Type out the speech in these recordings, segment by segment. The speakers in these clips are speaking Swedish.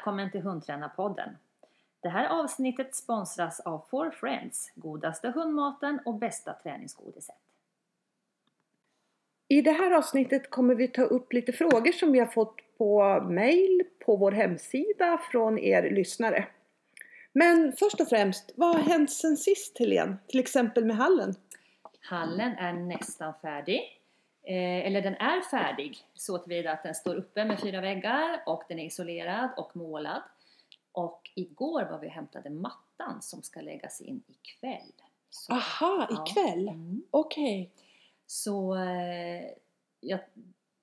välkommen till Hundtränarpodden. Det här avsnittet sponsras av Four Friends, godaste hundmaten och bästa träningsgodiset. I det här avsnittet kommer vi ta upp lite frågor som vi har fått på mail, på vår hemsida från er lyssnare. Men först och främst, vad har hänt sen sist Helene? Till exempel med hallen? Hallen är nästan färdig. Eh, eller den är färdig så tillvida att den står uppe med fyra väggar och den är isolerad och målad. Och igår var vi och hämtade mattan som ska läggas in ikväll. Så, Aha, ja. ikväll? Mm. Okej. Så eh, ja,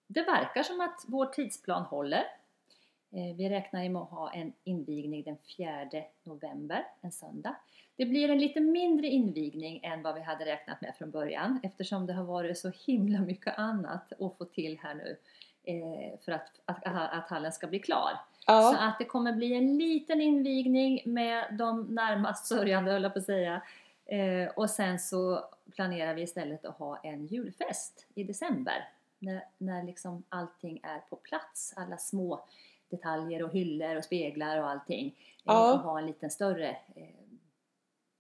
det verkar som att vår tidsplan håller. Eh, vi räknar med att ha en invigning den 4 november, en söndag. Det blir en lite mindre invigning än vad vi hade räknat med från början eftersom det har varit så himla mycket annat att få till här nu eh, för att, att, att hallen ska bli klar. Så Ja. att det kommer bli en liten invigning med de närmast sörjande höll jag på att säga. Eh, och sen så planerar vi istället att ha en julfest i december. När, när liksom allting är på plats, alla små detaljer och hyllor och speglar och allting. Eh, Ja. Och ha en liten större, eh,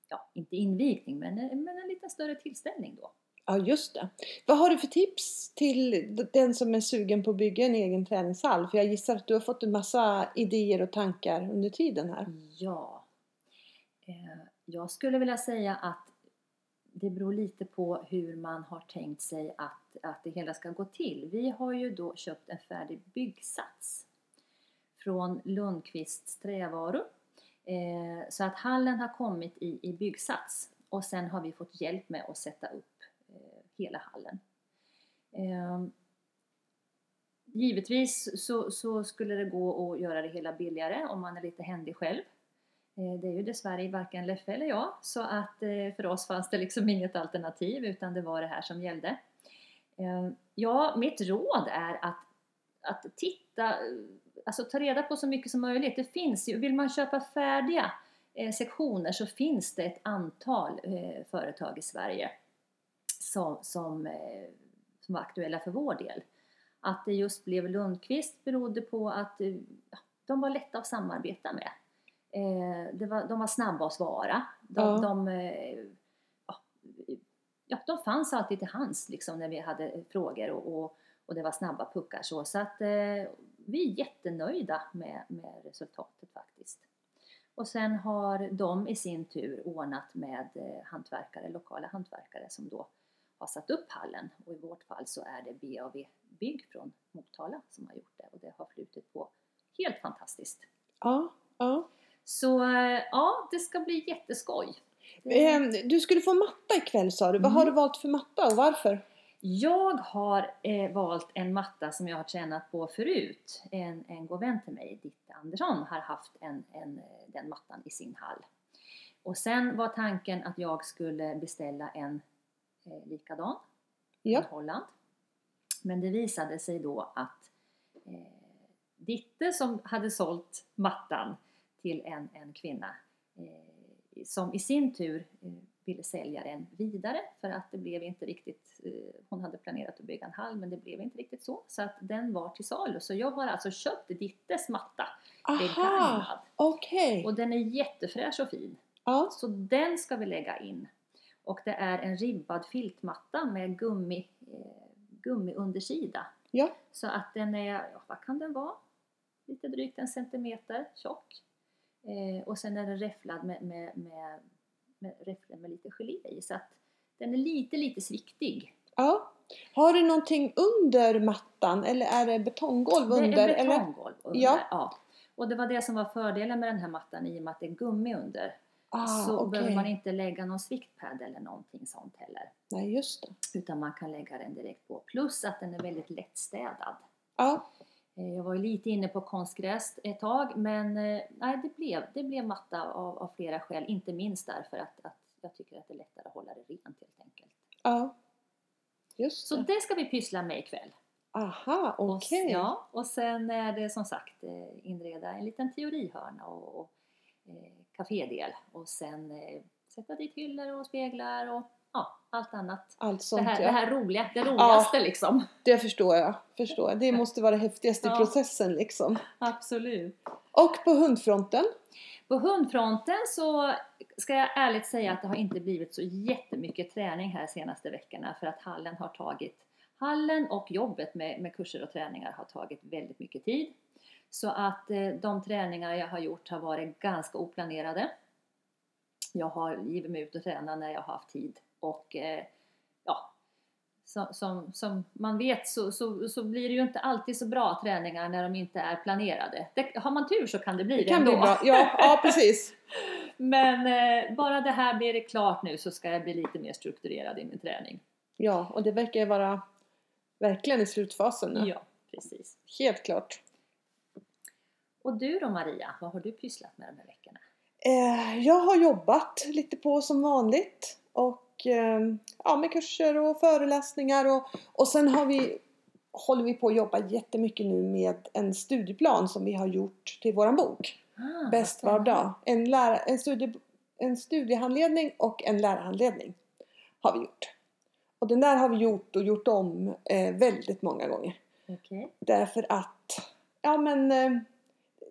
ja inte invigning men, men en lite större tillställning då. ja, just det. Vad har du för tips till den som är sugen på att bygga en egen träningshall? För jag gissar att du har fått en massa idéer och tankar under tiden här. Ja. Eh, jag skulle vilja säga att det beror lite på hur man har tänkt sig att, att det hela ska gå till. Vi har ju då köpt en färdig byggsats från Lundqvists trävaror. Eh, så att hallen har kommit i, i byggsats och sen har vi fått hjälp med att sätta upp eh, hela hallen. Eh, Givetvis så, så skulle det gå att göra det hela billigare om man är lite händig själv. Eh, Det är ju dessvärre varken Leffe eller jag så att eh, för oss fanns det liksom inget alternativ utan det var det här som gällde. Eh, Ja, mitt råd är att, att titta, alltså ta reda på så mycket som möjligt. Det finns ju, vill man köpa färdiga eh, sektioner så finns det ett antal eh, företag i Sverige som, som, eh, som var aktuella för vår del. Att det just blev Lundqvist berodde på att eh, de var lätta att samarbeta med. Eh, var, de var snabba att svara. De, Ja. de, eh, ja, de fanns alltid till hands liksom, när vi hade frågor och, och, och det var snabba puckar. Så, så att vi är jättenöjda med, med resultatet faktiskt. Och sen har de i sin tur ordnat med eh, hantverkare, lokala hantverkare som då har satt upp hallen och i vårt fall så är det BAV Bygg från Motala som har gjort det och det har flutit på helt fantastiskt. Ja, ja. Så eh, ja, det ska bli jätteskoj. Ehm, Du skulle få matta ikväll sa du. Vad Mm. har du valt för matta och varför? Jag har eh, valt en matta som jag har tränat på förut. En, en god vän till mig, Ditte Andersson, har haft en, en, eh, den mattan i sin hall. Och sen var tanken att jag skulle beställa en eh, likadan Ja. från Holland. Men det visade sig då att eh, Ditte som hade sålt mattan till en, en kvinna eh, som i sin tur eh, ville sälja den vidare för att det blev inte riktigt, eh, hon hade planerat att bygga en hall men det blev inte riktigt så. Så att den var till salu. Så jag har alltså köpt Dittes matta Aha, begagnad. okej. Och den är jättefräsch och fin. Ja, Så den ska vi lägga in. Och det är en ribbad filtmatta med gummi, eh, gummiundersida. ja. Så att den är, ja, vad kan den vara? Lite drygt en centimeter tjock. Eh, och sen är den räfflad med, med, med, med, räfflad med lite gelé i. Så att den är lite, lite sviktig. ja. Har du någonting under mattan eller är det betonggolv under? det är betonggolv under. Ja. Ja. Och det var det som var fördelen med den här mattan i och med att det är gummi under. Ah, så okej. behöver man inte lägga någon sviktpad eller någonting sånt heller. Nej, just det. Utan man kan lägga den direkt på. Plus att den är väldigt lättstädad. Ja, Jag var ju lite inne på konstgräs ett tag men eh, nej, det, blev, det blev matta av, av flera skäl. Inte minst därför att, att jag tycker att det är lättare att hålla det rent helt enkelt. ja. Just Så det. det ska vi pyssla med ikväll. Aha, okej. ja, och sen är det som sagt eh, inreda en liten teorihörna och, och eh, kafédel. Och sen eh, sätta dit hyllor och speglar och ja, allt annat. allt Det sånt. här, ja. det här roliga, det roligaste liksom. Det förstår jag. Förstår. Det måste vara det häftigaste i Ja. processen liksom. Absolut. Och på hundfronten? På hundfronten så ska jag ärligt säga att det har inte blivit så jättemycket träning här senaste veckorna för att hallen har tagit Hallen och jobbet med, med kurser och träningar har tagit väldigt mycket tid. Så att eh, de träningar jag har gjort har varit ganska oplanerade. Jag har givit mig ut och träna när jag har haft tid och eh, ja, som, som man vet så, så, så blir det ju inte alltid så bra träningar när de inte är planerade. Det, har man tur så kan det bli det, Det kan ändå. bli bra. Ja, ja precis. Men eh, bara det här blir det klart nu så ska jag bli lite mer strukturerad i min träning. Ja, och det verkar vara verkligen i slutfasen nu. Ja, precis. Helt klart. Och du då Maria, vad har du pysslat med de här veckorna? Eh, jag har jobbat lite på som vanligt. Och eh, ja, med kurser och föreläsningar. Och, och sen har vi, håller vi på att jobba jättemycket nu med en studieplan som vi har gjort till våran bok. Ah, Bäst var dag. En, lära, en, studie, en studiehandledning och en lärarhandledning har vi gjort. Och den där har vi gjort och gjort om eh, väldigt många gånger. Okej. Därför att, ja men eh,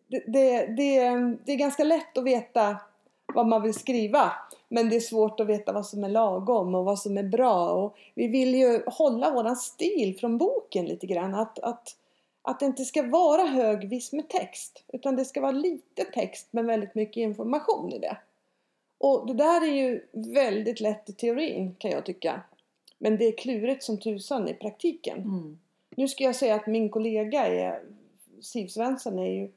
det, det, det, det är ganska lätt att veta vad man vill skriva. Men det är svårt att veta vad som är lagom och vad som är bra. Och vi vill ju hålla våran stil från boken lite grann. Att, att, att det inte ska vara högvis med text. Utan det ska vara lite text men väldigt mycket information i det. Och det där är ju väldigt lätt i teorin kan jag tycka. Men det är klurigt som tusan i praktiken. Mm. Nu ska jag säga att min kollega är, Siv Svensson är ju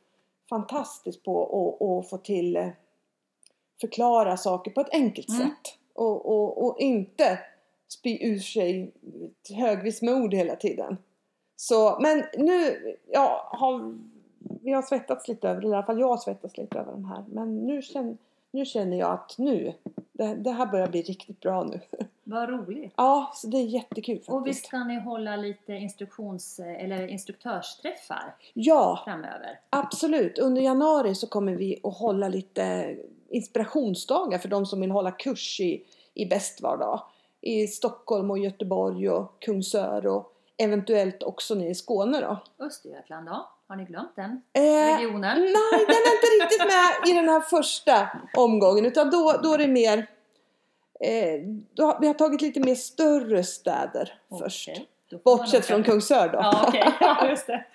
fantastisk på att, att få till eh, förklara saker på ett enkelt Mm. sätt. Och, och, och inte spy ur sig högvis med ord hela tiden. Så, men nu, ja, har, vi har svettats lite över det, i alla fall jag har svettats lite över den här. Men nu känner, nu känner jag att nu, det, det här börjar bli riktigt bra nu. Vad roligt. Ja, så det är jättekul faktiskt. Och visst ska ni hålla lite instruktions eller instruktörsträffar Ja, framöver? Absolut. Under januari så kommer vi att hålla lite inspirationsdagar för de som vill hålla kurs i, i bästvardag. I Stockholm och Göteborg och Kungsör och eventuellt också nere i Skåne då. Östergötland då? Har ni glömt den Eh, regionen? nej, den är inte riktigt med i den här första omgången utan då, då är det mer eh, då, vi har tagit lite mer större städer först. Får man Bortsett från Kungsör då. Ja, okej. Ja, just det.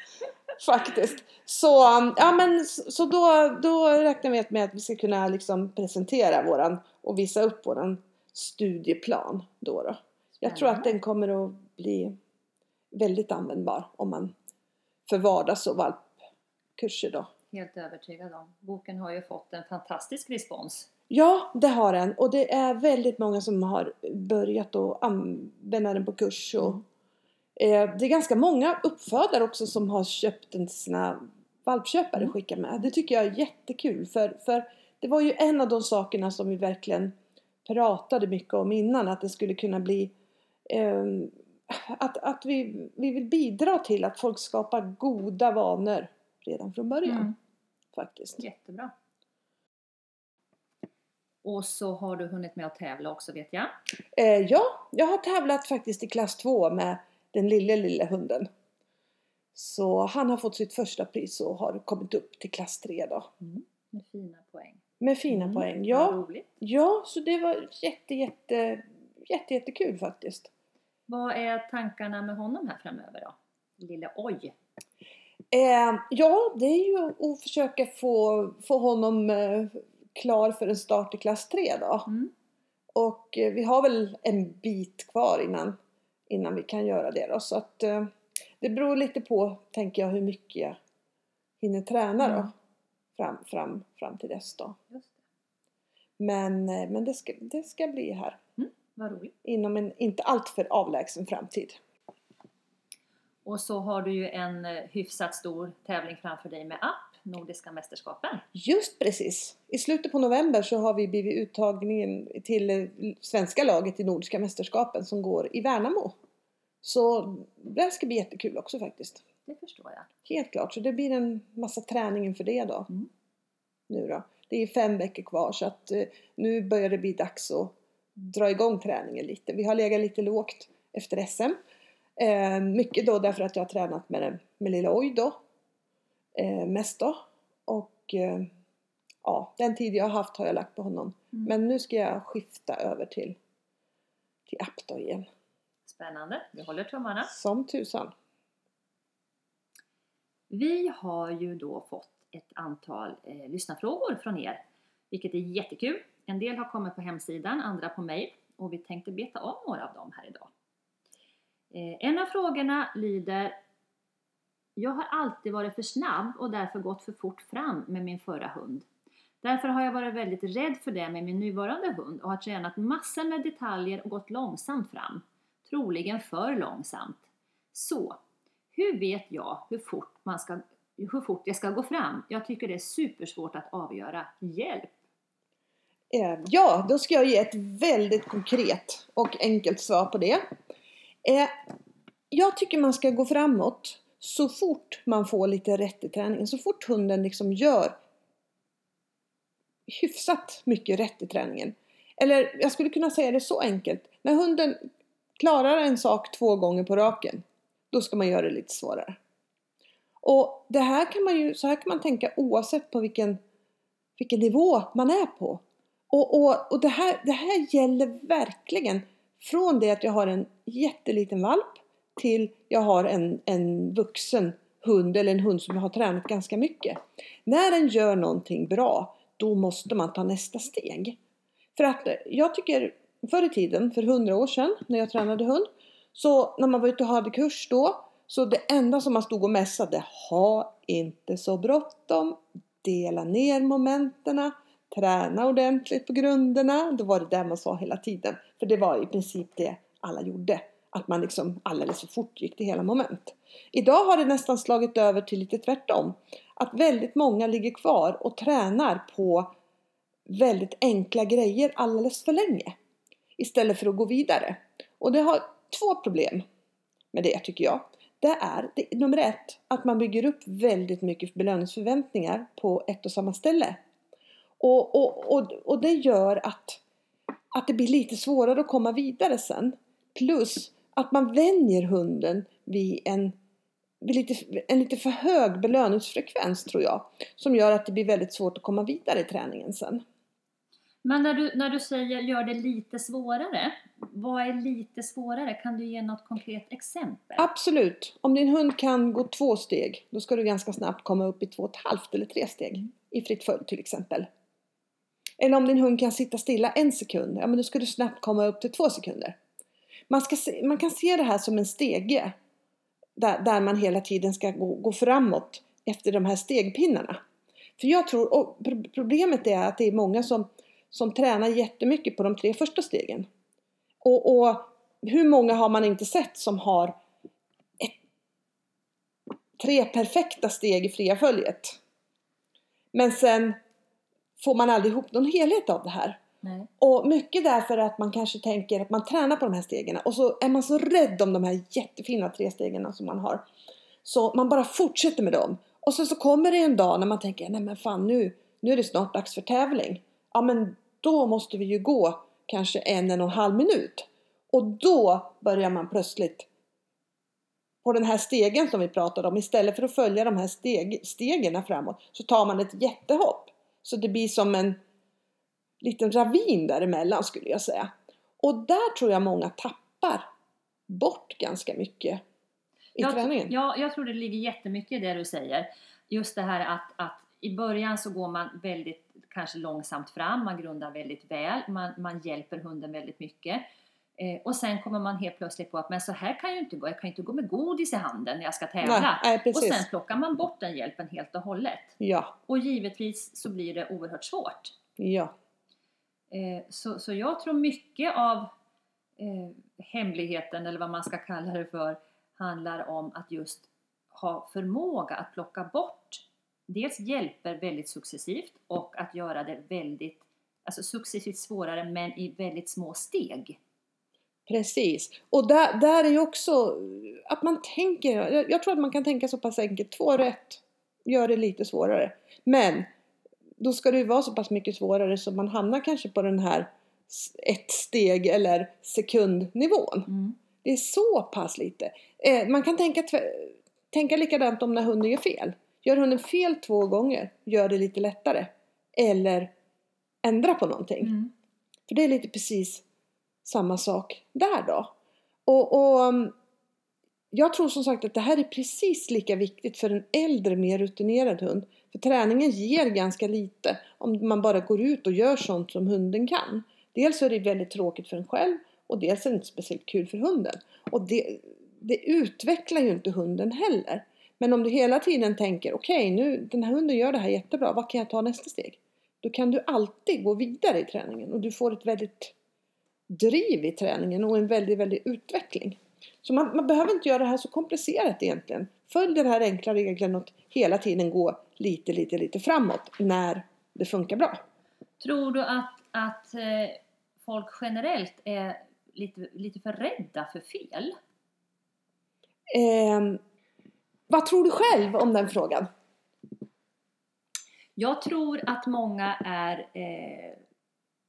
Faktiskt. Så, ja, men, så då, då räknar vi med att vi ska kunna liksom presentera våran och visa upp våran studieplan. Då då. Jag tror att den kommer att bli väldigt användbar om man för vardags och valpkurser då. Helt övertygad om. Boken har ju fått en fantastisk respons. Ja, det har den och det är väldigt många som har börjat att använda den på kurs och eh, det är ganska många uppfödare också som har köpt den till sina valpköpare Mm. och skickat med. Det tycker jag är jättekul för, för det var ju en av de sakerna som vi verkligen pratade mycket om innan att det skulle kunna bli ehm, att, att vi, vi vill bidra till att folk skapar goda vanor redan från början Mm. faktiskt. Jättebra. Och så har du hunnit med att tävla också vet jag. Eh, ja, jag har tävlat faktiskt i klass 2 med den lille, lille hunden. Så han har fått sitt första pris och har kommit upp till klass 3 då. Med fina poäng. Med fina Mm, poäng. Ja, ja, så det var jätte, jätte, jätte, jättekul faktiskt. Vad är tankarna med honom här framöver då? Lille oj! Eh, ja, det är ju att försöka få, få honom eh, klar för en start i klass 3 då. Mm. Och eh, vi har väl en bit kvar innan, innan vi kan göra det då. Så att eh, det beror lite på, tänker jag, hur mycket jag hinner träna då. Mm. Fram, fram, fram till dess då. Men, eh, men det, ska, det ska bli här. Vad roligt. Inom en inte alltför avlägsen framtid. Och så har du ju en eh, hyfsat stor tävling framför dig med app, Nordiska mästerskapen. Just precis! I slutet på november så har vi blivit uttagningen till svenska laget i Nordiska mästerskapen som går i Värnamo. Så det ska bli jättekul också faktiskt. Det förstår jag. Helt klart, så det blir en massa träning inför det då. Mm. Nu då. Det är fem veckor kvar så att eh, nu börjar det bli dags att dra igång träningen lite. Vi har legat lite lågt efter SM. Eh, mycket då därför att jag har tränat med, med lilla Oj då. Eh, mest då. Och eh, ja, den tid jag har haft har jag lagt på honom. Mm. Men nu ska jag skifta över till, till app då igen. Spännande, vi håller tummarna. Som tusan. Vi har ju då fått ett antal eh, lyssnarfrågor från er, vilket är jättekul. En del har kommit på hemsidan, andra på mail och vi tänkte beta av några av dem här idag. Eh, en av frågorna lyder jag har alltid varit för snabb och därför gått för fort fram med min förra hund. Därför har jag varit väldigt rädd för det med min nuvarande hund och har tränat massor med detaljer och gått långsamt fram. Troligen för långsamt. Så, hur vet jag hur fort, man ska, hur fort jag ska gå fram? Jag tycker det är supersvårt att avgöra. Hjälp! Ehm, ja, då ska jag ge ett väldigt konkret och enkelt svar på det. Ehm, jag tycker man ska gå framåt så fort man får lite rätt i träningen. Så fort hunden liksom gör hyfsat mycket rätt i träningen. Eller jag skulle kunna säga det så enkelt. När hunden klarar en sak två gånger på raken, då ska man göra det lite svårare. Och det här kan man ju, så här kan man tänka oavsett på vilken, vilken nivå man är på. Och, och, och det, här, det här gäller verkligen från det att jag har en jätteliten valp till jag har en, en vuxen hund eller en hund som har tränat ganska mycket. När den gör någonting bra, då måste man ta nästa steg. För att eh, jag tycker förr i tiden, för hundra år sedan när jag tränade hund, så när man var ute och hade kurs då, så det enda som man stod och mässade, ha inte så bråttom, dela ner momenten, träna ordentligt på grunderna. Det var det där man sa hela tiden. För det var i princip det alla gjorde. Att man liksom alldeles för fort gick till hela moment. Idag har det nästan slagit över till lite tvärtom. Att väldigt många ligger kvar och tränar på väldigt enkla grejer alldeles för länge. Istället för att gå vidare. Och det har två problem med det tycker jag. Det är det, nummer ett, att man bygger upp väldigt mycket belöningsförväntningar på ett och samma ställe. Och, och, och, och det gör att, att det blir lite svårare att komma vidare sen. Plus att man vänjer hunden vid en, vid lite, en lite för hög belöningsfrekvens tror jag. Som gör att det blir väldigt svårt att komma vidare i träningen sen. Men när du, när du säger gör det lite svårare, vad är lite svårare? Kan du ge något konkret exempel? Absolut! Om din hund kan gå två steg, då ska du ganska snabbt komma upp i två och ett halvt eller tre steg. I fritt följd till exempel. Eller om din hund kan sitta stilla en sekund, ja men då ska du snabbt komma upp till två sekunder. Man, ska se, man kan se det här som en stege. Där, där man hela tiden ska gå, gå framåt efter de här stegpinnarna. För jag tror, och problemet är att det är många som, som tränar jättemycket på de tre första stegen. Och, och hur många har man inte sett som har ett, tre perfekta steg i fria följet? Men sen får man aldrig ihop någon helhet av det här. Nej. Och mycket därför att man kanske tänker att man tränar på de här stegen och så är man så rädd om de här jättefina tre stegen som man har. Så man bara fortsätter med dem. Och sen så kommer det en dag när man tänker, nej men fan nu, nu är det snart dags för tävling. Ja men då måste vi ju gå kanske en, en och en halv minut. Och då börjar man plötsligt på den här stegen som vi pratade om, istället för att följa de här steg, stegen framåt, så tar man ett jättehopp. Så det blir som en liten ravin däremellan skulle jag säga. Och där tror jag många tappar bort ganska mycket i jag, träningen. Ja, jag tror det ligger jättemycket i det du säger. Just det här att, att i början så går man väldigt kanske långsamt fram, man grundar väldigt väl, man, man hjälper hunden väldigt mycket. Eh, och sen kommer man helt plötsligt på att men så här kan jag ju inte gå, jag kan ju inte gå med godis i handen när jag ska tävla. Nej, nej, och sen plockar man bort den hjälpen helt och hållet. Ja, Och givetvis så blir det oerhört svårt. ja, Eh, så, så jag tror mycket av eh, hemligheten, eller vad man ska kalla det för, handlar om att just ha förmåga att plocka bort dels hjälper väldigt successivt och att göra det väldigt, alltså successivt svårare men i väldigt små steg. precis. Och där, där är ju också att man tänker, jag, jag tror att man kan tänka så pass enkelt, två rätt gör det lite svårare. Men då ska det ju vara så pass mycket svårare så man hamnar kanske på den här ett steg eller sekundnivån. Mm. Det är så pass lite. Eh, man kan tänka, tänka likadant om när hunden gör fel. Gör hunden fel två gånger, gör det lite lättare. Eller ändra på någonting. Mm. För det är lite precis samma sak där då. Och, och um, jag tror som sagt att det här är precis lika viktigt för en äldre, mer rutinerad hund. För träningen ger ganska lite om man bara går ut och gör sånt som hunden kan. Dels är det väldigt tråkigt för en själv och dels är det inte speciellt kul för hunden. Och det, det utvecklar ju inte hunden heller. Men om du hela tiden tänker okej, nu den här hunden gör det här jättebra, vad kan jag ta nästa steg? Då kan du alltid gå vidare i träningen och du får ett väldigt driv i träningen och en väldigt, väldigt utveckling. Så man, man behöver inte göra det här så komplicerat egentligen. Följ den här enkla regeln och hela tiden gå lite, lite, lite framåt när det funkar bra. Tror du att, att eh, folk generellt är lite, lite för rädda för fel? Ehm, vad tror du själv om den frågan? Jag tror att många är eh,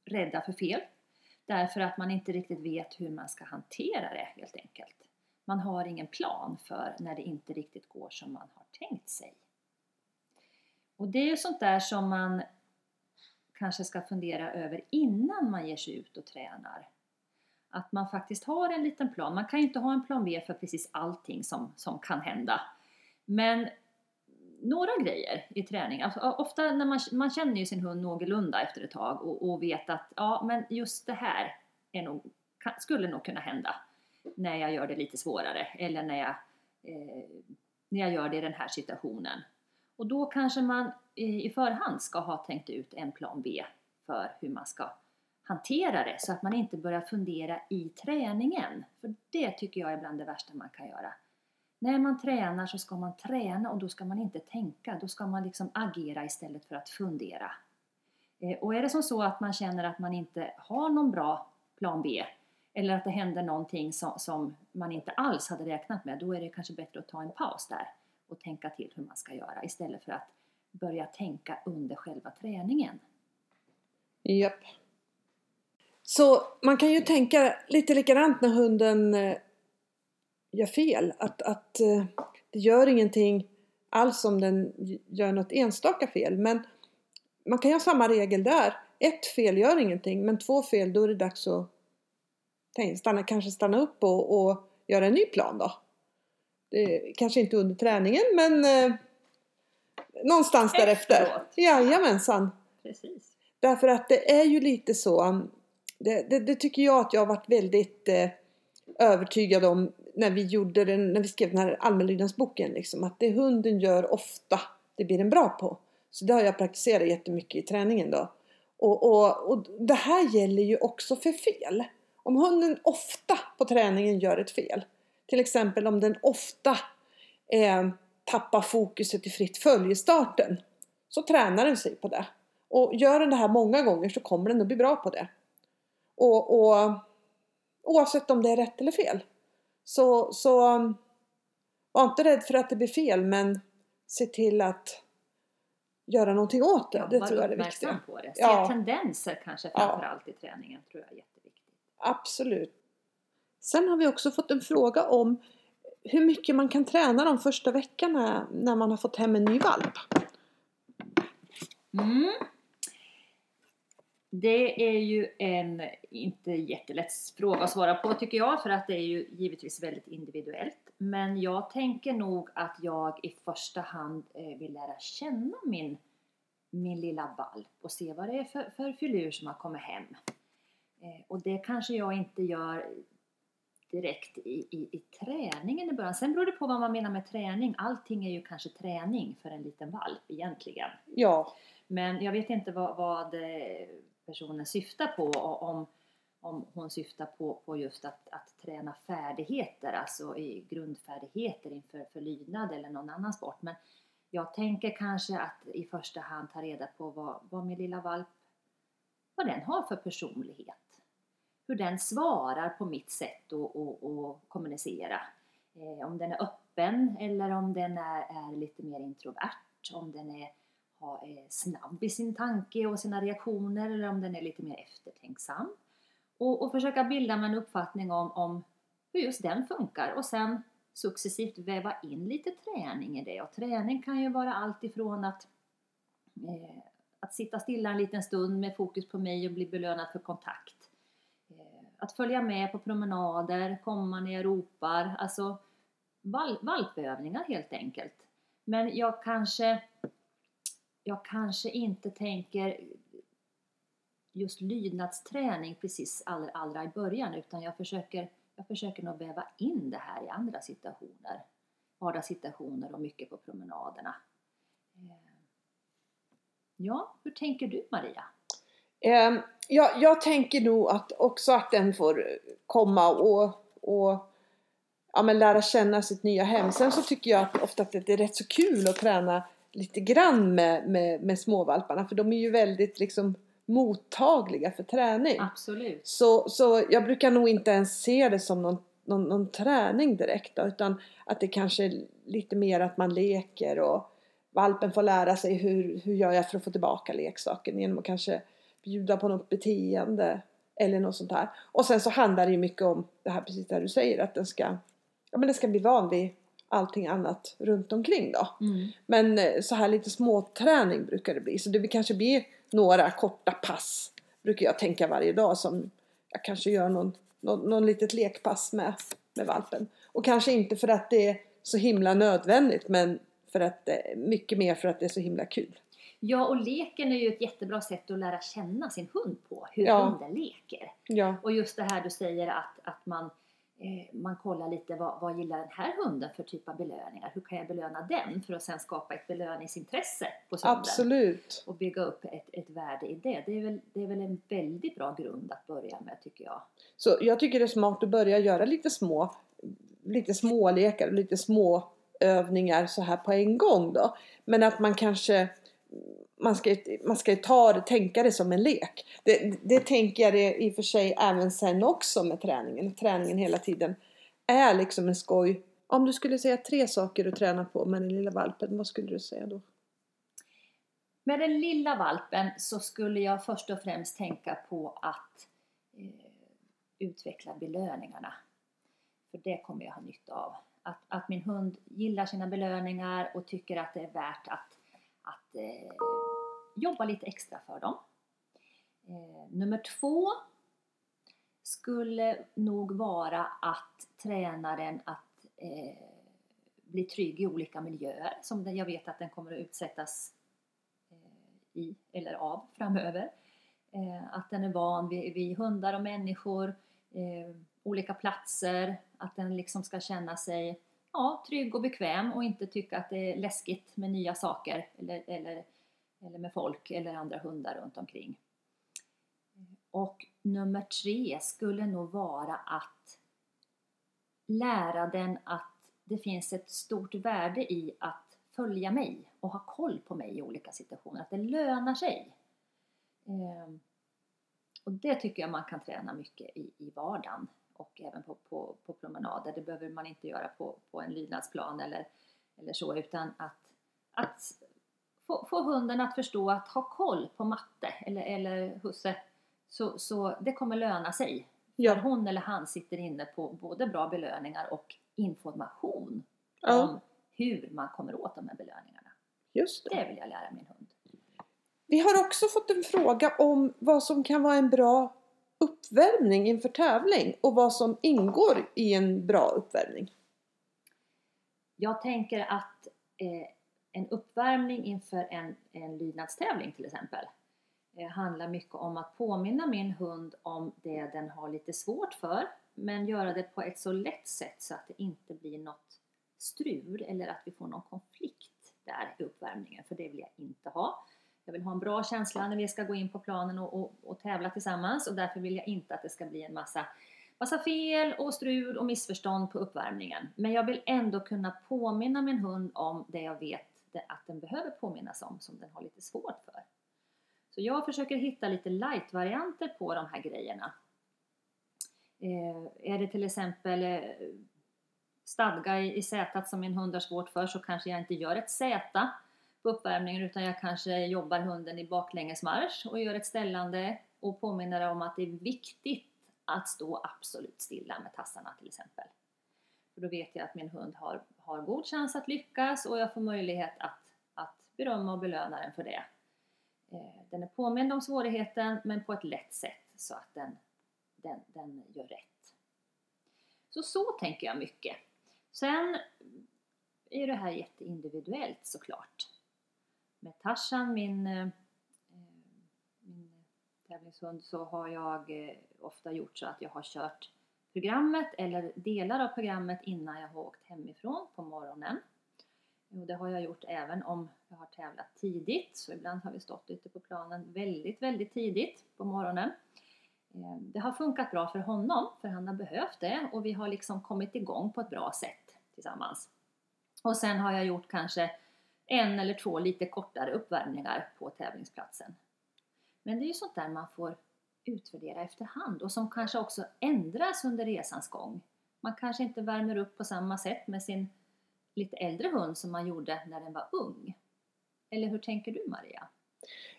rädda för fel. Därför att man inte riktigt vet hur man ska hantera det helt enkelt. Man har ingen plan för när det inte riktigt går som man har tänkt sig. Och det är ju sånt där som man kanske ska fundera över innan man ger sig ut och tränar. Att man faktiskt har en liten plan. Man kan ju inte ha en plan B för precis allting som, som kan hända. Men några grejer i träning. Alltså, ofta när man, man känner ju sin hund någorlunda efter ett tag och, och vet att ja, men just det här är nog, kan, skulle nog kunna hända när jag gör det lite svårare eller när jag, eh, när jag gör det i den här situationen. Och då kanske man i, förhand ska ha tänkt ut en plan B för hur man ska hantera det så att man inte börjar fundera i träningen. För det tycker jag är bland det värsta man kan göra. När man tränar så ska man träna och då ska man inte tänka, då ska man liksom agera istället för att fundera. Eh, och är det som så att man känner att man inte har någon bra plan B eller att det händer någonting som, som man inte alls hade räknat med, då är det kanske bättre att ta en paus där och tänka till hur man ska göra istället för att börja tänka under själva träningen. Japp. Så man kan ju tänka lite likadant när hunden eh, gör fel. Att, att eh, det gör ingenting alls om den gör något enstaka fel. Men man kan ju ha samma regel där. Ett fel gör ingenting, men två fel då är det dags att tänk, stanna, kanske stanna upp och, och göra en ny plan då. Det, kanske inte under träningen, men eh, någonstans därefter. Efteråt. Jajamensan. Precis. Därför att det är ju lite så, det, det, det tycker jag att jag har varit väldigt eh, övertygad om när vi, gjorde den, när vi skrev den här allmänlydnadsboken. Liksom, att det hunden gör ofta, det blir den bra på. Så det har jag praktiserat jättemycket i träningen då. Och, och, och det här gäller ju också för fel. Om hunden ofta på träningen gör ett fel, till exempel om den ofta eh, tappar fokuset i fritt följ i starten, så tränar den sig på det. Och gör den det här många gånger så kommer den att bli bra på det. Och, och oavsett om det är rätt eller fel. Så, så var inte rädd för att det blir fel men se till att göra någonting åt det. det var tror jag är det viktiga. på det. Se Ja. tendenser kanske Ja. framförallt i träningen tror jag är jätteviktigt. Absolut. Sen har vi också fått en fråga om hur mycket man kan träna de första veckorna när man har fått hem en ny valp. Mm. Det är ju en inte jättelätt fråga att svara på tycker jag för att det är ju givetvis väldigt individuellt. Men jag tänker nog att jag i första hand eh, vill lära känna min, min lilla valp och se vad det är för, för filur som har kommit hem. Eh, Och det kanske jag inte gör direkt i, i, i träningen i början. Sen beror det på vad man menar med träning. Allting är ju kanske träning för en liten valp egentligen. Ja, Men jag vet inte vad, vad eh, personen syftar på och om, om hon syftar på, på just att, att träna färdigheter, alltså i grundfärdigheter inför för lydnad eller någon annan sport. Men jag tänker kanske att i första hand ta reda på vad, vad min lilla valp, vad den har för personlighet. Hur den svarar på mitt sätt att, att, att kommunicera. Eh, om den är öppen eller om den är, är lite mer introvert. Om den är ha, är snabb i sin tanke och sina reaktioner eller om den är lite mer eftertänksam. Och, och försöka bilda mig en uppfattning om, om hur just den funkar och sen successivt väva in lite träning i det. Och träning kan ju vara allt ifrån att, eh, att sitta stilla en liten stund med fokus på mig och bli belönad för kontakt. Att följa med på promenader, komma när jag ropar, alltså val, valpövningar helt enkelt. Men jag kanske, jag kanske inte tänker just lydnadsträning precis allra, allra i början utan jag försöker jag försöker nog väva in det här i andra situationer. Vardagssituationer och mycket på promenaderna. Eh, ja, hur tänker du Maria? Eh, ja, jag tänker nog att också att den får komma och, och ja, men lära känna sitt nya hem. Sen så tycker jag att ofta att det är rätt så kul att träna lite grann med, med, med småvalparna för de är ju väldigt liksom mottagliga för träning. Absolut. Så, så jag brukar nog inte ens se det som någon, någon, någon träning direkt då, utan att det kanske är lite mer att man leker och valpen får lära sig hur, hur gör jag för att få tillbaka leksaken genom att kanske bjuda på något beteende eller något sånt här. Och sen så handlar det ju mycket om det här precis där du säger att den ska, ja men den ska bli van vid allting annat runt omkring då. Mm. Men eh, så här lite småträning brukar det bli så det kanske blir några korta pass brukar jag tänka varje dag som jag kanske gör någon, någon, någon litet lekpass med, med valpen. Och kanske inte för att det är så himla nödvändigt men för att mycket mer för att det är så himla kul. Ja, och leken är ju ett jättebra sätt att lära känna sin hund på, hur Ja. hunden leker. Ja, Och just det här du säger att, att man, eh, man kollar lite vad, vad gillar den här hunden för typ av belöningar? Hur kan jag belöna den för att sen skapa ett belöningsintresse hos hunden? absolut. Och bygga upp ett, ett värde i det. Det är, väl, det är väl en väldigt bra grund att börja med tycker jag. Så jag tycker det är smart att börja göra lite små lite smålekar och lite små övningar så här på en gång då. Men att man kanske man ska, man ska ju ta det, tänka det som en lek. Det, det tänker jag det i och för sig även sen också med träningen. Träningen hela tiden är liksom en skoj. Om du skulle säga tre saker att träna på med den lilla valpen, vad skulle du säga då? Med den lilla valpen så skulle jag först och främst tänka på att eh, utveckla belöningarna. För det kommer jag ha nytta av. Att, att min hund gillar sina belöningar och tycker att det är värt att, att eh, jobba lite extra för dem. Eh, nummer två skulle nog vara att tränaren att eh, bli trygg i olika miljöer som jag vet att den kommer att utsättas eh, i eller av framöver. Eh, att den är van vid, vid hundar och människor, eh, olika platser, att den liksom ska känna sig ja, trygg och bekväm och inte tycka att det är läskigt med nya saker eller, eller, eller med folk eller andra hundar runt omkring. Och nummer tre skulle nog vara att lära den att det finns ett stort värde i att följa mig och ha koll på mig i olika situationer. Att det lönar sig. Ehm, och det tycker jag man kan träna mycket i, i vardagen och även på, på, på promenader. Det behöver man inte göra på, på en lydnadsplan eller, eller så utan att, att få, få hunden att förstå att ha koll på matte eller, eller husse så, så det kommer löna sig. För Ja, hon eller han sitter inne på både bra belöningar och information Ja. om hur man kommer åt de här belöningarna. just det. Det vill jag lära min hund. Vi har också fått en fråga om vad som kan vara en bra uppvärmning inför tävling och vad som ingår i en bra uppvärmning. Jag tänker att eh, en uppvärmning inför en, en lydnadstävling till exempel eh, handlar mycket om att påminna min hund om det den har lite svårt för men göra det på ett så lätt sätt så att det inte blir något strul eller att vi får någon konflikt där i uppvärmningen för det vill jag inte ha. Jag vill ha en bra känsla när vi ska gå in på planen och, och, och tävla tillsammans och därför vill jag inte att det ska bli en massa massa fel och strul och missförstånd på uppvärmningen. Men jag vill ändå kunna påminna min hund om det jag vet det- att den behöver påminnas om som den har lite svårt för. Så jag försöker hitta lite light-varianter på de här grejerna. Eh, är det till exempel eh, stadga i, i sätet som min hund har svårt för så kanske jag inte gör ett Z på uppvärmningen utan jag kanske jobbar hunden i baklängesmarsch och gör ett ställande och påminner om att det är viktigt att stå absolut stilla med tassarna till exempel. För då vet jag att min hund har, har god chans att lyckas och jag får möjlighet att, att berömma och belöna den för det. Eh, den är påmind om svårigheten men på ett lätt sätt så att den, den, den gör rätt. Så så tänker jag mycket. Sen är det här jätteindividuellt såklart. Med Tarzan, min, eh, eh, min tävlingshund, så har jag eh, ofta gjort så att jag har kört programmet eller delar av programmet innan jag har åkt hemifrån på morgonen. Och det har jag gjort även om jag har tävlat tidigt, så ibland har vi stått ute på planen väldigt, väldigt tidigt på morgonen. Eh, det har funkat bra för honom, för han har behövt det och vi har liksom kommit igång på ett bra sätt tillsammans. Och sen har jag gjort kanske en eller två lite kortare uppvärmningar på tävlingsplatsen. Men det är ju sånt där man får utvärdera efterhand och som kanske också ändras under resans gång. Man kanske inte värmer upp på samma sätt med sin lite äldre hund som man gjorde när den var ung. Eller hur tänker du Maria?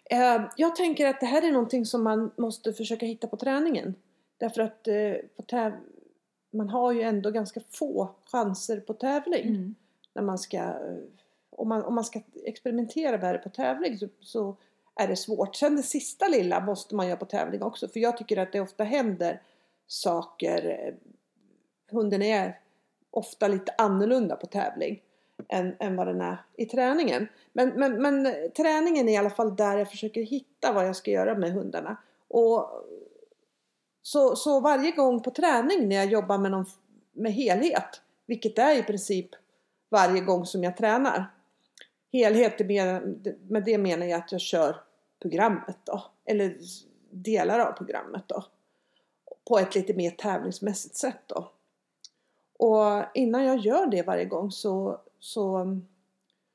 Eh, jag tänker att det här är någonting som man måste försöka hitta på träningen. Därför att eh, på man har ju ändå ganska få chanser på tävling. Mm. När man ska, eh, om, man, om man ska experimentera med det på tävling så, så är det svårt. Sen det sista lilla måste man göra på tävling också. För jag tycker att det ofta händer saker. Eh, hunden är ofta lite annorlunda på tävling än, än vad den är i träningen. Men, men, men träningen är i alla fall där jag försöker hitta vad jag ska göra med hundarna. Och så, så varje gång på träning när jag jobbar med, någon, med helhet, vilket är i princip varje gång som jag tränar. Helhet, med det menar jag att jag kör programmet då, eller delar av programmet då. På ett lite mer tävlingsmässigt sätt då. Och innan jag gör det varje gång så, så,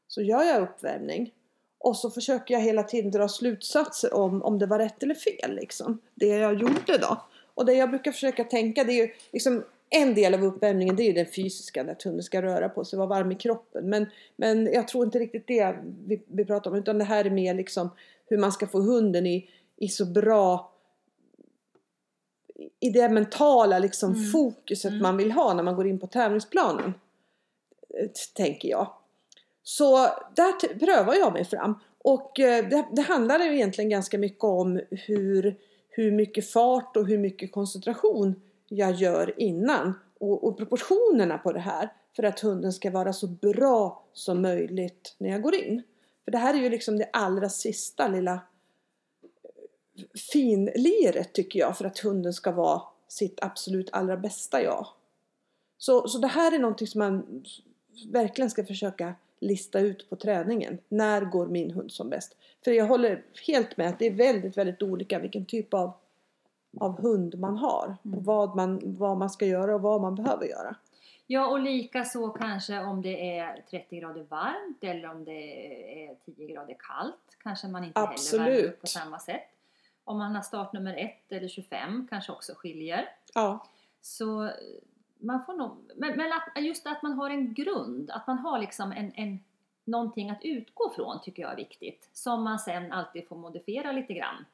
så gör jag uppvärmning. Och så försöker jag hela tiden dra slutsatser om, om det var rätt eller fel liksom. Det jag gjorde då. Och det jag brukar försöka tänka det är ju liksom en del av uppvärmningen det är ju den fysiska, att hunden ska röra på sig, vara varm i kroppen. Men, men jag tror inte riktigt det vi, vi pratar om, utan det här är mer liksom hur man ska få hunden i, i så bra i det mentala liksom mm. fokuset mm. man vill ha när man går in på tävlingsplanen. Tänker jag. Så där prövar jag mig fram. Och eh, det, det handlar egentligen ganska mycket om hur, hur mycket fart och hur mycket koncentration jag gör innan. Och, och proportionerna på det här för att hunden ska vara så bra som möjligt när jag går in. För det här är ju liksom det allra sista lilla eh, finliret tycker jag för att hunden ska vara sitt absolut allra bästa jag. Så, så det här är någonting som man verkligen ska försöka lista ut på träningen. När går min hund som bäst? För jag håller helt med att det är väldigt, väldigt olika vilken typ av, av hund man har. Mm. vad man, vad man ska göra och vad man behöver göra. Ja, och lika så kanske om det är 30 grader varmt eller om det är 10 grader kallt. Kanske man inte Absolut. heller värmer upp på samma sätt. Om man har startnummer 1 eller 25 kanske också skiljer. Ja. Så man får nog, men, men att, just att man har en grund, att man har liksom en, en, någonting att utgå från tycker jag är viktigt. Som man sen alltid får modifiera lite grann.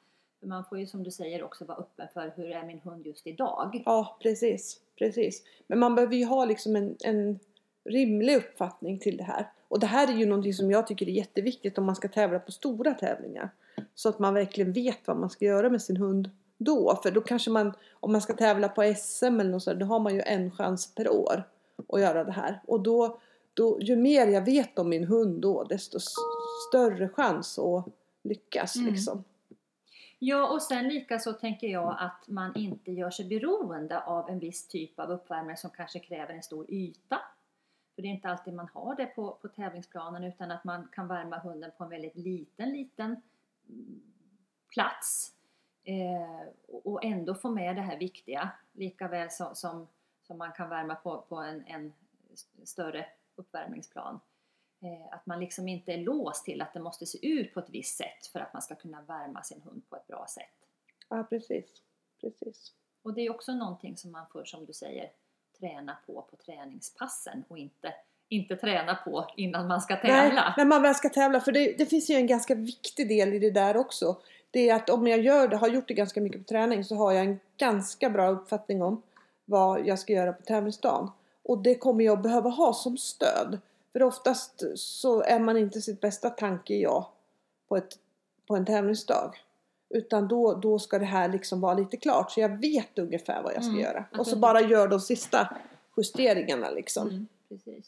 För man får ju som du säger också vara öppen för hur är min hund just idag. Ja, precis. precis. Men man behöver ju ha liksom en, en rimlig uppfattning till det här. Och det här är ju någonting som jag tycker är jätteviktigt om man ska tävla på stora tävlingar. Så att man verkligen vet vad man ska göra med sin hund då. För då kanske man, om man ska tävla på SM eller något sådär, då har man ju en chans per år att göra det här. Och då, då ju mer jag vet om min hund då, desto större chans att lyckas mm. liksom. Ja, och sen lika så tänker jag att man inte gör sig beroende av en viss typ av uppvärmning som kanske kräver en stor yta. För det är inte alltid man har det på, på tävlingsplanen utan att man kan värma hunden på en väldigt liten, liten mm, plats eh, och ändå få med det här viktiga lika väl som, som, som man kan värma på, på en, en större uppvärmningsplan. Eh, att man liksom inte är låst till att det måste se ut på ett visst sätt för att man ska kunna värma sin hund på ett bra sätt. Ja, precis. precis. Och det är också någonting som man får, som du säger, träna på på träningspassen och inte inte träna på innan man ska Nej, tävla. när man väl ska tävla. För det, det finns ju en ganska viktig del i det där också. Det är att om jag gör det, har gjort det ganska mycket på träning så har jag en ganska bra uppfattning om vad jag ska göra på tävlingsdagen. Och det kommer jag behöva ha som stöd. För oftast så är man inte sitt bästa tanke jag på, ett, på en tävlingsdag. Utan då, då ska det här liksom vara lite klart så jag vet ungefär vad jag ska Mm, göra. Och så bara gör de sista justeringarna liksom. Mm.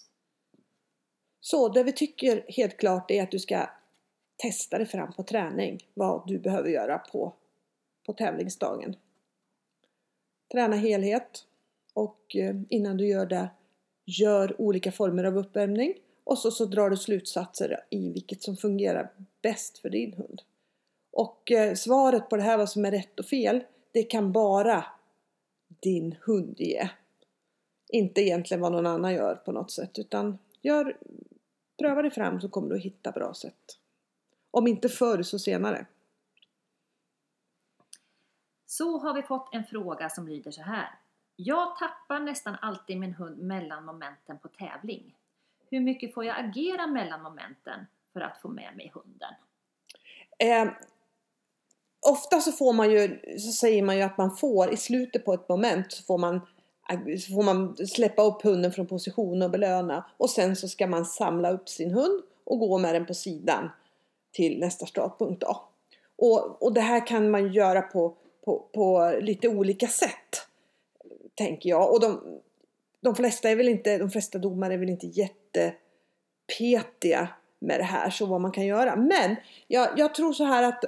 Så det vi tycker helt klart är att du ska testa dig fram på träning. Vad du behöver göra på, på tävlingsdagen. Träna helhet och eh, innan du gör det gör olika former av uppvärmning och så, så drar du slutsatser i vilket som fungerar bäst för din hund. Och eh, svaret på det här vad som är rätt och fel det kan bara din hund ge. Inte egentligen vad någon annan gör på något sätt utan gör, pröva dig fram så kommer du att hitta bra sätt. Om inte förr så senare. Så har vi fått en fråga som lyder så här. Jag tappar nästan alltid min hund mellan momenten på tävling. Hur mycket får jag agera mellan momenten för att få med mig hunden? Eh, ofta så får man ju, så säger man ju att man får i slutet på ett moment så får man, så får man släppa upp hunden från position och belöna och sen så ska man samla upp sin hund och gå med den på sidan till nästa startpunkt då. Och, och det här kan man göra på, på, på lite olika sätt tänker jag. Och de, de flesta är väl inte, de flesta domare är väl inte jättepetiga med det här så vad man kan göra. Men jag, jag tror så här att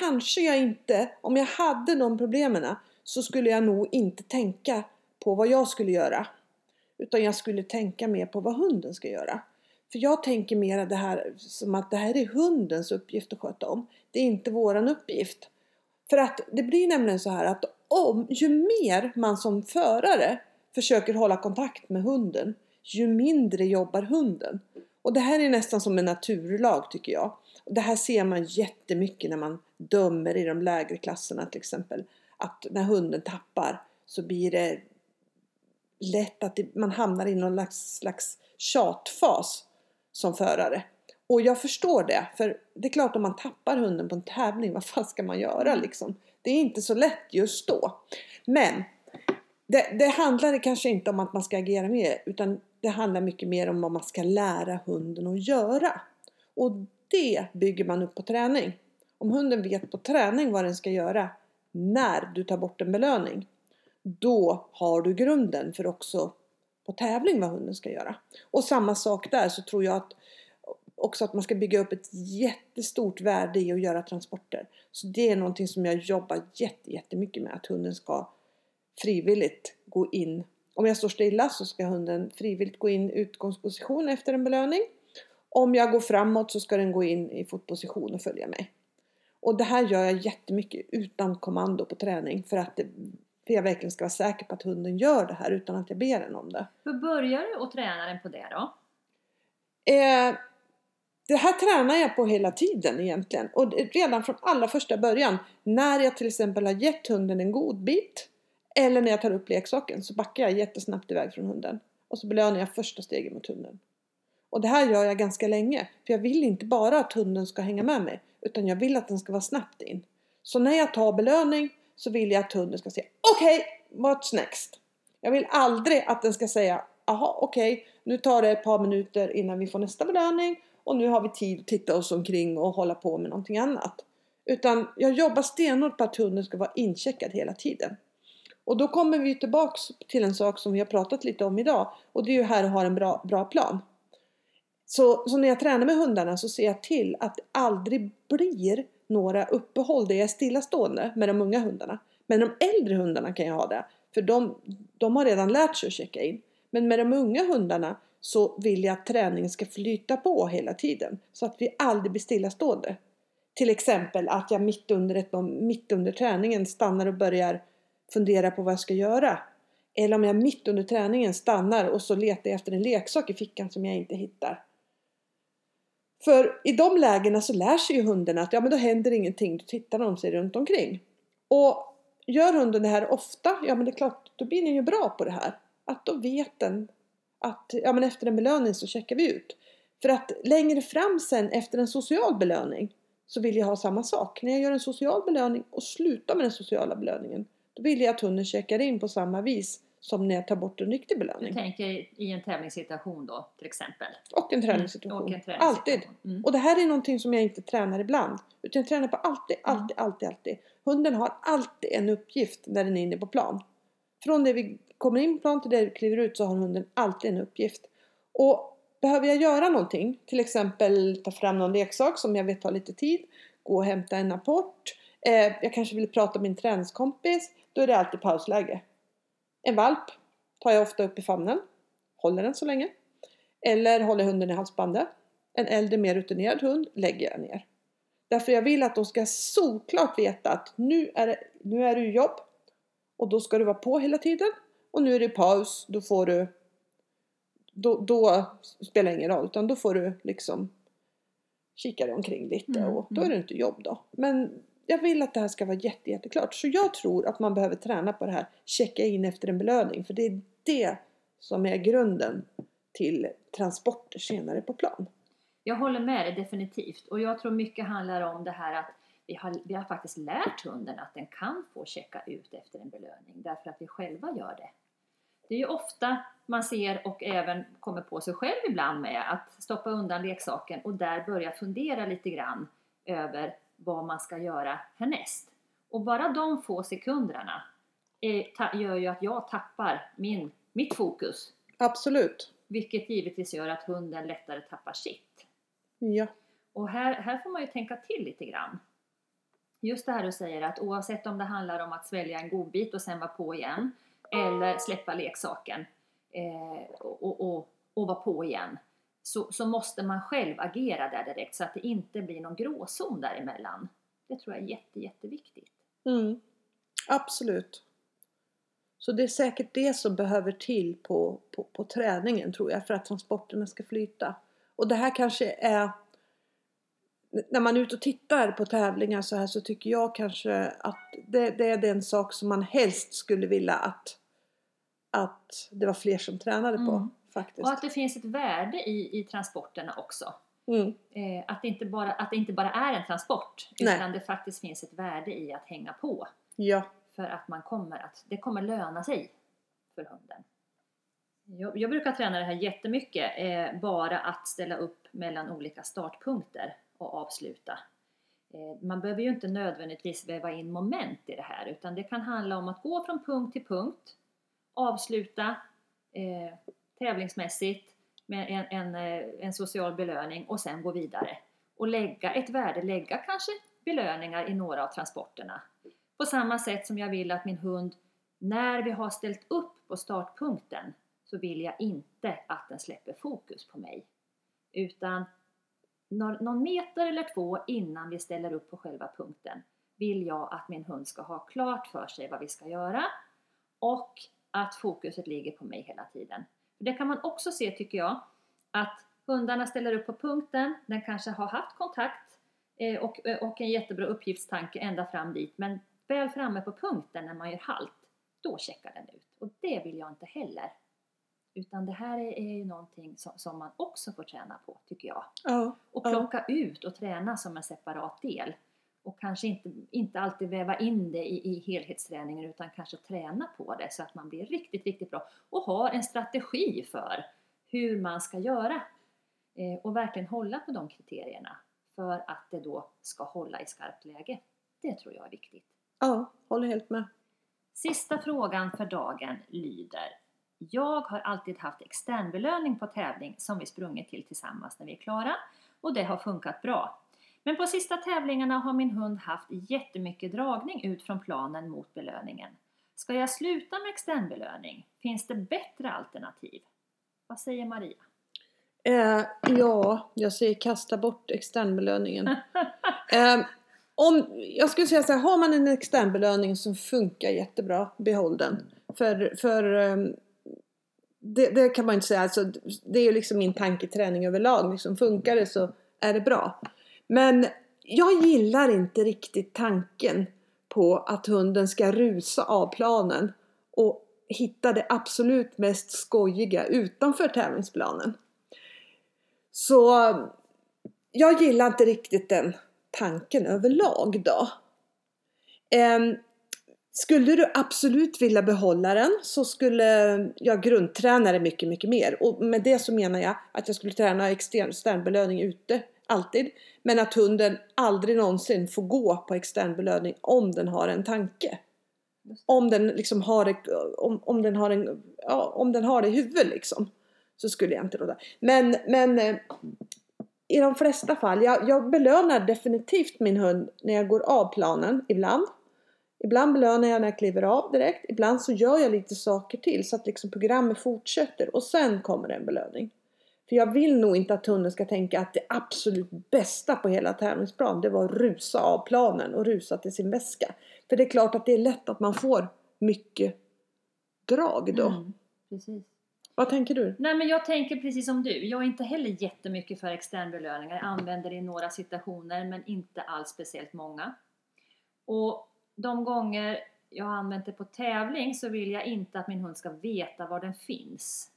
kanske jag inte, om jag hade de problemen så skulle jag nog inte tänka på vad jag skulle göra. Utan jag skulle tänka mer på vad hunden ska göra. För jag tänker mer det här som att det här är hundens uppgift att sköta om. Det är inte våran uppgift. För att det blir nämligen så här att om, ju mer man som förare försöker hålla kontakt med hunden, ju mindre jobbar hunden. Och det här är nästan som en naturlag tycker jag. Det här ser man jättemycket när man dömer i de lägre klasserna till exempel. Att när hunden tappar så blir det lätt att man hamnar i någon slags, slags tjatfas som förare. Och jag förstår det, för det är klart om man tappar hunden på en tävling, vad fan ska man göra liksom? Det är inte så lätt just då. Men det, det handlar kanske inte om att man ska agera mer, utan det handlar mycket mer om vad man ska lära hunden att göra. Och det bygger man upp på träning. Om hunden vet på träning vad den ska göra när du tar bort en belöning, då har du grunden för också på tävling vad hunden ska göra. Och samma sak där så tror jag att också att man ska bygga upp ett jättestort värde i att göra transporter. Så det är någonting som jag jobbar jätte, jättemycket med, att hunden ska frivilligt gå in. Om jag står stilla så ska hunden frivilligt gå in i utgångsposition efter en belöning. Om jag går framåt så ska den gå in i fotposition och följa mig. Och det här gör jag jättemycket utan kommando på träning för att det, för jag verkligen ska vara säker på att hunden gör det här utan att jag ber den om det. Hur börjar du att träna den på det då? Eh, det här tränar jag på hela tiden egentligen. Och redan från allra första början. När jag till exempel har gett hunden en god bit. Eller när jag tar upp leksaken så backar jag jättesnabbt iväg från hunden. Och så belönar jag första steget mot hunden. Och det här gör jag ganska länge. För jag vill inte bara att hunden ska hänga med mig. Utan jag vill att den ska vara snabbt in. Så när jag tar belöning så vill jag att hunden ska säga Okej, what's next? Jag vill aldrig att den ska säga Jaha, okej, nu tar det ett par minuter innan vi får nästa belöning och nu har vi tid att titta oss omkring och hålla på med någonting annat. Utan jag jobbar stenhårt på att hunden ska vara incheckad hela tiden. Och då kommer vi tillbaks till en sak som vi har pratat lite om idag och det är ju här att ha en bra, bra plan. Så, så när jag tränar med hundarna så ser jag till att det aldrig blir några uppehåll där jag är stillastående med de unga hundarna. Men de äldre hundarna kan jag ha det. För de, de har redan lärt sig att checka in. Men med de unga hundarna så vill jag att träningen ska flyta på hela tiden. Så att vi aldrig blir stillastående. Till exempel att jag mitt under, ett, mitt under träningen stannar och börjar fundera på vad jag ska göra. Eller om jag mitt under träningen stannar och så letar jag efter en leksak i fickan som jag inte hittar. För i de lägena så lär sig ju hunden att ja men då händer ingenting, då tittar de sig runt omkring. Och gör hunden det här ofta, ja men det är klart, då blir den ju bra på det här. Att då vet den att ja, men efter en belöning så checkar vi ut. För att längre fram sen efter en social belöning så vill jag ha samma sak. När jag gör en social belöning och slutar med den sociala belöningen då vill jag att hunden checkar in på samma vis som när jag tar bort en riktig Du belöning. tänker i en tävlingssituation då till exempel? Och en Mm, träningssituation. och en träningssituation. Alltid. Mm. Och det här är någonting som jag inte tränar ibland. Utan jag tränar på alltid, Mm. alltid, alltid, alltid. Hunden har alltid en uppgift när den är inne på plan. Från det vi kommer in på plan till dig och kliver ut så har hunden alltid en uppgift. Och behöver jag göra någonting, till exempel ta fram någon leksak som jag vet tar lite tid, gå och hämta en apport, eh, jag kanske vill prata med min träningskompis, då är det alltid pausläge. En valp tar jag ofta upp i famnen, håller den så länge. Eller håller hunden i halsbandet. En äldre mer rutinerad hund lägger jag ner. Därför jag vill att de ska solklart veta att nu är, det, nu är du i jobb och då ska du vara på hela tiden. Och nu är det paus, då får du då, då spelar det ingen roll utan då får du liksom kika dig omkring lite Mm, och då är det inte jobb då. Men jag vill att det här ska vara jätte, jätteklart. Så jag tror att man behöver träna på det här. Checka in efter en belöning. För det är det som är grunden till transporter senare på plan. Jag håller med dig definitivt och jag tror mycket handlar om det här att vi har, vi har faktiskt lärt hunden att den kan få checka ut efter en belöning därför att vi själva gör det. Det är ju ofta man ser och även kommer på sig själv ibland med att stoppa undan leksaken och där börja fundera lite grann över vad man ska göra härnäst. Och bara de få sekunderna gör ju att jag tappar min, mitt fokus Absolut. vilket givetvis gör att hunden lättare tappar sitt. Ja. Och här, här får man ju tänka till lite grann. Just det här du säger att oavsett om det handlar om att svälja en godbit och sen vara på igen eller släppa leksaken eh, och, och, och, och vara på igen så, så måste man själv agera där direkt så att det inte blir någon gråzon däremellan. Det tror jag är jätte, jätteviktigt. Mm. Absolut. Så det är säkert det som behöver till på, på, på träningen tror jag för att transporterna ska flyta. Och det här kanske är när man är ute och tittar på tävlingar så här så tycker jag kanske att det, det är den sak som man helst skulle vilja att, att det var fler som tränade på Mm. faktiskt. Och att det finns ett värde i, i transporterna också. Mm. Eh, att, det inte bara, att det inte bara är en transport Nej. utan det faktiskt finns ett värde i att hänga på. Ja. För att man kommer att, det kommer löna sig för hunden. Jag, jag brukar träna det här jättemycket, eh, bara att ställa upp mellan olika startpunkter och avsluta. Eh, man behöver ju inte nödvändigtvis väva in moment i det här utan det kan handla om att gå från punkt till punkt, avsluta eh, tävlingsmässigt med en, en, eh, en social belöning och sen gå vidare. Och lägga ett värde, lägga kanske belöningar i några av transporterna. På samma sätt som jag vill att min hund, när vi har ställt upp på startpunkten, så vill jag inte att den släpper fokus på mig. Utan någon meter eller två innan vi ställer upp på själva punkten vill jag att min hund ska ha klart för sig vad vi ska göra och att fokuset ligger på mig hela tiden. Det kan man också se tycker jag, att hundarna ställer upp på punkten, den kanske har haft kontakt eh, och, eh, och en jättebra uppgiftstanke ända fram dit, men väl framme på punkten när man gör halt, då checkar den ut. Och det vill jag inte heller. Utan det här är, är ju någonting som, som man också får träna på, tycker jag. Ja. Och Ja. plocka ut och träna som en separat del. Och kanske inte, inte alltid väva in det i, i helhetsträningen utan kanske träna på det så att man blir riktigt, riktigt bra. Och har en strategi för hur man ska göra. Eh, och verkligen hålla på de kriterierna för att det då ska hålla i skarpt läge. Det tror jag är viktigt. ja, håller helt med. Sista frågan för dagen lyder Jag har alltid haft externbelöning på tävling som vi sprungit till tillsammans när vi är klara och det har funkat bra. Men på sista tävlingarna har min hund haft jättemycket dragning ut från planen mot belöningen. Ska jag sluta med externbelöning? Finns det bättre alternativ? Vad säger Maria? Eh, ja, jag säger kasta bort externbelöningen. eh, om, jag skulle säga så här, har man en externbelöning som funkar jättebra, behåll den. För, för ehm, det, det kan man inte säga, alltså, det är ju liksom min tanketräning överlag. Liksom, funkar det så är det bra. Men jag gillar inte riktigt tanken på att hunden ska rusa av planen och hitta det absolut mest skojiga utanför tävlingsplanen. Så jag gillar inte riktigt den tanken överlag då. Ehm, skulle du absolut vilja behålla den så skulle jag grundträna det mycket, mycket mer. Och med det så menar jag att jag skulle träna extern, externbelöning ute, alltid. Men att hunden aldrig någonsin får gå på externbelöning om den har en tanke. Om den liksom har om, om den har en, ja, om den har det i huvudet liksom. Så skulle jag inte råda. Men, men eh, i de flesta fall, jag, jag belönar definitivt min hund när jag går av planen ibland. Ibland belönar jag när jag kliver av direkt. Ibland så gör jag lite saker till så att liksom programmet fortsätter och sen kommer det en belöning. För jag vill nog inte att hunden ska tänka att det absolut bästa på hela tävlingsplanen det var att rusa av planen och rusa till sin väska. För det är klart att det är lätt att man får mycket drag då. Mm, precis. Vad tänker du? Nej men jag tänker precis som du. Jag är inte heller jättemycket för externbelöningar. Jag använder det i några situationer men inte alls speciellt många. Och de gånger jag har använt det på tävling så vill jag inte att min hund ska veta var den finns.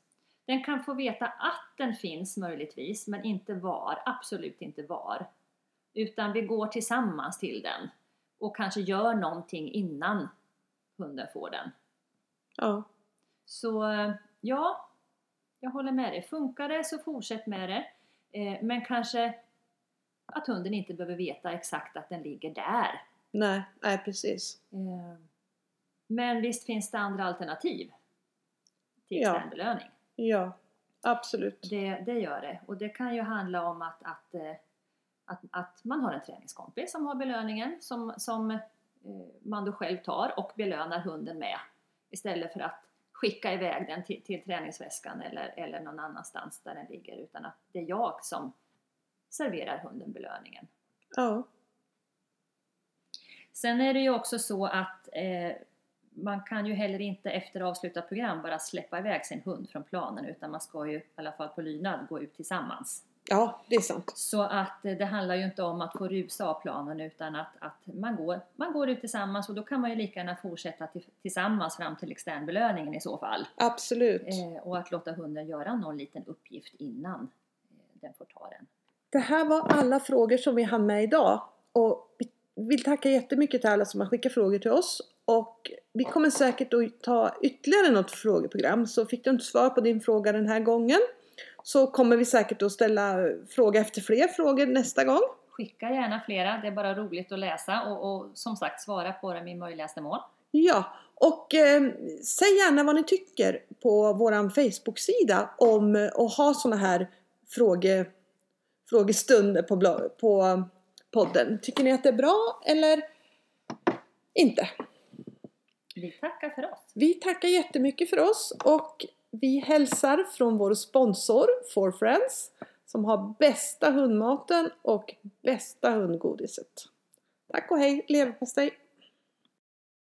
Den kan få veta att den finns möjligtvis, men inte var. Absolut inte var. Utan vi går tillsammans till den och kanske gör någonting innan hunden får den. Ja. Så ja, jag håller med dig. Funkar det så fortsätt med det. Eh, men kanske att hunden inte behöver veta exakt att den ligger där. Nej, nej precis. Eh, men visst finns det andra alternativ till Ja. externbelöning. Ja, absolut. Det, det gör det. Och det kan ju handla om att, att, eh, att, att man har en träningskompis som har belöningen som, som eh, man då själv tar och belönar hunden med. Istället för att skicka iväg den till, till träningsväskan eller, eller någon annanstans där den ligger. Utan att det är jag som serverar hunden belöningen. Ja. Sen är det ju också så att eh, man kan ju heller inte efter avslutat program bara släppa iväg sin hund från planen utan man ska ju i alla fall på lydnad gå ut tillsammans. ja, det är sant. Så att eh, det handlar ju inte om att få rusa av planen utan att, att man, går, man går ut tillsammans och då kan man ju lika gärna fortsätta till, tillsammans fram till externbelöningen i så fall. Absolut. Eh, och att låta hunden göra någon liten uppgift innan eh, den får ta den. Det här var alla frågor som vi hann med idag. Och vi vill tacka jättemycket till alla som har skickat frågor till oss. Och vi kommer säkert att ta ytterligare något frågeprogram. Så fick du inte svar på din fråga den här gången så kommer vi säkert att ställa fråga efter fler frågor nästa gång. Skicka gärna flera, det är bara roligt att läsa och, och som sagt svara på dem i möjligaste mån. Ja, och eh, säg gärna vad ni tycker på våran Facebook-sida om att ha såna här fråge, frågestunder på, på podden. Tycker ni att det är bra eller inte? Vi tackar för oss! Vi tackar jättemycket för oss och vi hälsar från vår sponsor For Friends som har bästa hundmaten och bästa hundgodiset. Tack och hej leverpastej!